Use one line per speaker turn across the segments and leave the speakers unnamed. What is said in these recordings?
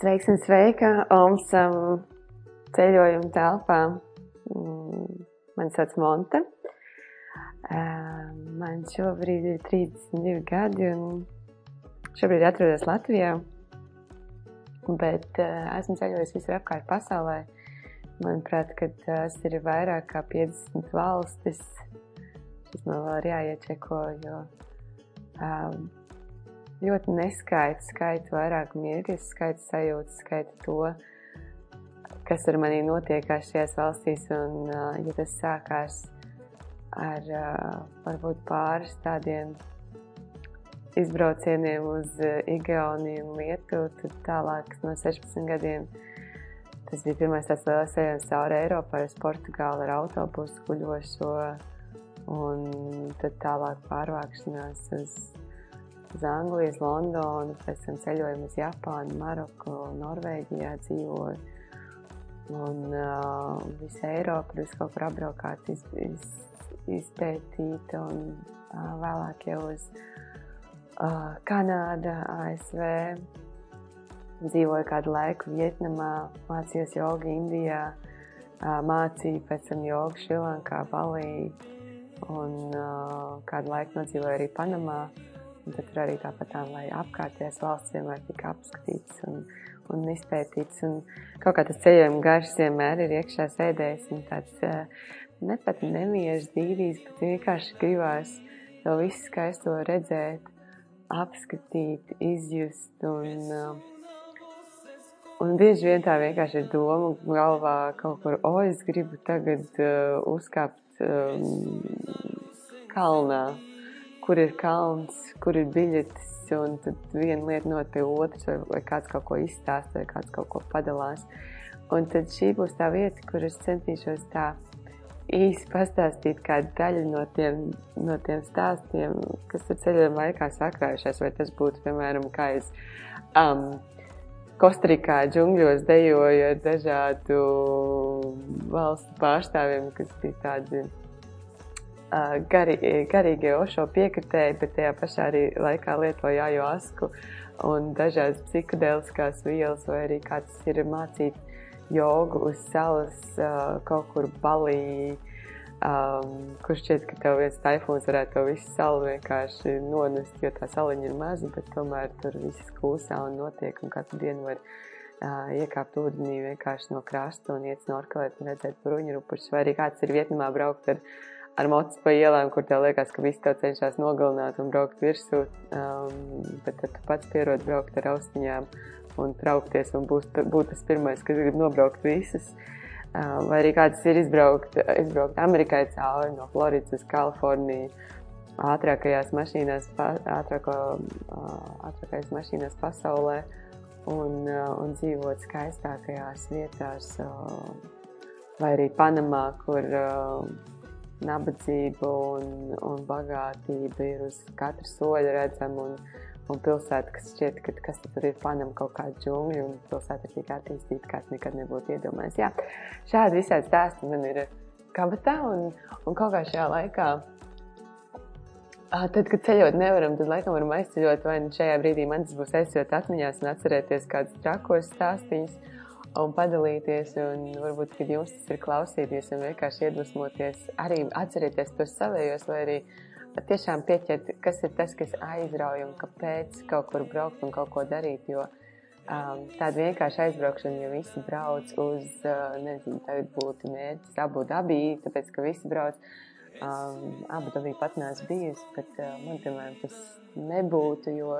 Sveiks un sveika! Omsam ceļojuma telpā. Mm, mani sauc Monte. Man šobrīd ir 32 gadi un šobrīd atrodos Latvijā. Bet esmu ceļojis visur apkārt pasaulē. Manuprāt, ka tas ir vairāk kā 50 valstis. Šis man vēl ir jāiečeko, jo ļoti neskaitu skaitu vairāk mirkļus, skaitu sajūtas, skaitu to, kas ar manī notiekās šajās valstīs. Un, ja tas sākās ar varbūt pāris tādiem izbraucieniem uz Igauniju un Lietuvu, tad tālāk no 16 gadiem. Tas bija pirmais tāds liels ceļojums cauri Eiropai uz Portugāli ar autobusu guļošo un tad tālāk pārvākšanās uz uz Anglijas, Londonu, pēc tam ceļojumu uz Japānu, Maroku, Norvēģijā dzīvoju. Un uh, visu Eiropu es kaut kur apbraukāt, iz, iz, izpētīt, un uh, vēlāk jau uz uh, Kanādu, ASV. Dzīvoju kādu laiku Vietnamā, mācījos jogu Indijā, uh, mācīju pēc tam jogu Šrilankā, Balī, un uh, kādu laiku nodzīvoju arī Panamā. Uh, Tur arī tāpat tā, lai apkārtējās valsts vienmēr tika apskatīts un, un izpētīts. Un kaut kā tas ceļojuma garš vienmēr ir iekšā sēdējis un tāds ne pat nemieris dīdīs, bet vienkārši gribās to visu skaisto redzēt, apskatīt, izjust un Un bieži vien tā vienkārši ir doma galvā kaut kur, o, es gribu tagad uh, uzkāpt um, kalnā, kur ir kalns, kur ir biļetes, un tad viena lieta not pie otras, vai, vai kāds kaut ko izstāsta, vai kāds kaut ko padalās. Un tad šī būs tā vieta, kur es centīšos tā īsi pastāstīt kādu daļu no tiem, no tiem stāstiem, kas tur ceļojuma laikā sakrājušies, vai tas būtu, piemēram, kā es um, Kostarikā džungļos dejoju ar dažādu valstu pārstāvjiem, kas bija tādi gari, garīgie ošo piekritēji, bet tajā pašā arī laikā lietoja ajoasku un dažādas psihedēliskās vielas, vai arī kāds ir mācīt jogu uz salas kaut kur balī, um, kurš šķiet, ka tev viens taifūns varētu to visu salu vienkārši nonest, jo tā saliņa ir maza, bet tomēr tur viss kūsā un notiek, un katru dienu var uh, iekāpt ūdenī vienkārši no krasta un iet snorkelēt un redzēt bruņurupušus, vai arī kāds ir Vietnamā braukt ar ar mocis pa ielām, kur tev liekas, ka visi tev cenšas nogalināt un braukt virsū. Um, bet tad tu pats pierod braukt ar austiņām un traukties un būs, būt tas pirmais, kas grib nobraukt visas. Uh, vai arī kāds ir izbraukt, izbraukt Amerikai cauri no Floridas uz Kaliforniju ātrākajās mašīnās, ātrāko, ātrākajās mašīnās pasaulē un, un dzīvot skaistākajās vietās, vai arī Panamā, kur nabadzība un, un bagātība ir uz katra soļa redzama. Un, un pilsēta, kas šķiet, ka kas tur ir panam kaut kāda džungļa, un pilsēta ir tik attīstīta, kāds nekad nebūtu iedomājies. Jā, šādi visādi stāsti man ir kabatā, un, un kaut kā šajā laikā, tad, kad ceļot nevaram, tad laikam varam aizceļot, vai nu šajā brīdī man tas būs aizceļot atmiņās un atcerēties kādus trakos stāstīņus un padalīties. Un varbūt, kad jums tas ir klausīties un vienkārši iedvesmoties, arī atcerieties tos savējos, vai arī tiešām pieķert, kas ir tas, kas aizrauj un kāpēc kaut kur braukt un kaut ko darīt. Jo um, tāda vienkārša aizbraukšana, ja visi brauc uz, uh, nezinu, tagad būtu mērķis Abu Dabī, tāpēc, ka visi brauc. Um, Abu Dabī pat neesmu bijusi, bet uh, man, piemēram, tas nebūtu, jo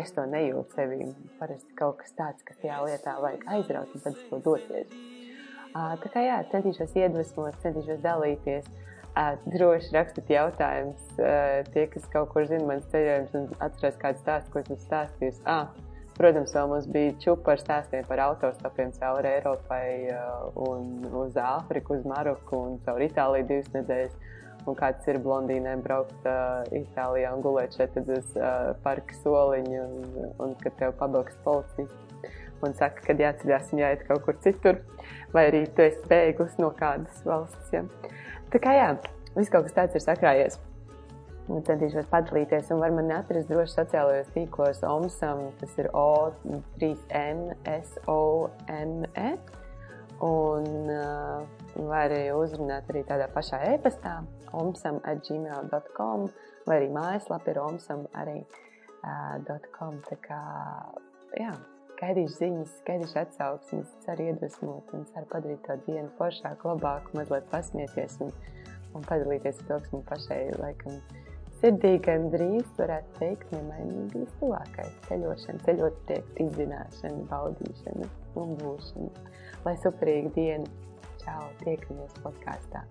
es to nejūtu sevī. Parasti kaut kas tāds, ka tajā lietā vajag aizraut un tad to doties. Tā kā jā, centīšos iedvesmot, centīšos dalīties. Droši rakstiet jautājumus. Tie, kas kaut kur zina manas ceļojumus un atcerās kādu stāstu, ko esmu stāstījusi. Ah, protams, vēl mums bija čupa ar stāstiem par autostopiem cauri Eiropai un uz Āfriku, uz Maroku un caur Itāliju divas nedēļas un kāds ir blondīnēm braukt uh, Itālijā un gulēt šeit uz uh, parka soliņa, un, un kad tev pabalks policists un saka, ka jāceļās un jāiet kaut kur citur, vai arī tu esi bēgus no kādas valsts. Ja? Tā kā jā, viss kaut kas tāds ir sakrājies. Un centīšos padalīties, un var mani atrast droši sociālajos tīklos OMSAM, tas ir O3NSOME. Un uh, var arī uzrunāt arī tādā pašā e-pastā, omsam.gmail.com, vai arī mājaslapā ir omsam.com. Tā kā, jā, gaidīšu ziņas, gaidīšu atsauksmes, ceru iedvesmot un ceru padarīt to dienu foršāku, labāku, mazliet pasmieties un, un padalīties ar to, kas man pašai laikam sirdī gan drīz varētu teikt, nemainīgi vistuvākais ceļošana, ceļot prieks, izzināšana, baudīšana un būšana. Lai superīga diena! Čau! Tiekamies podkāstā!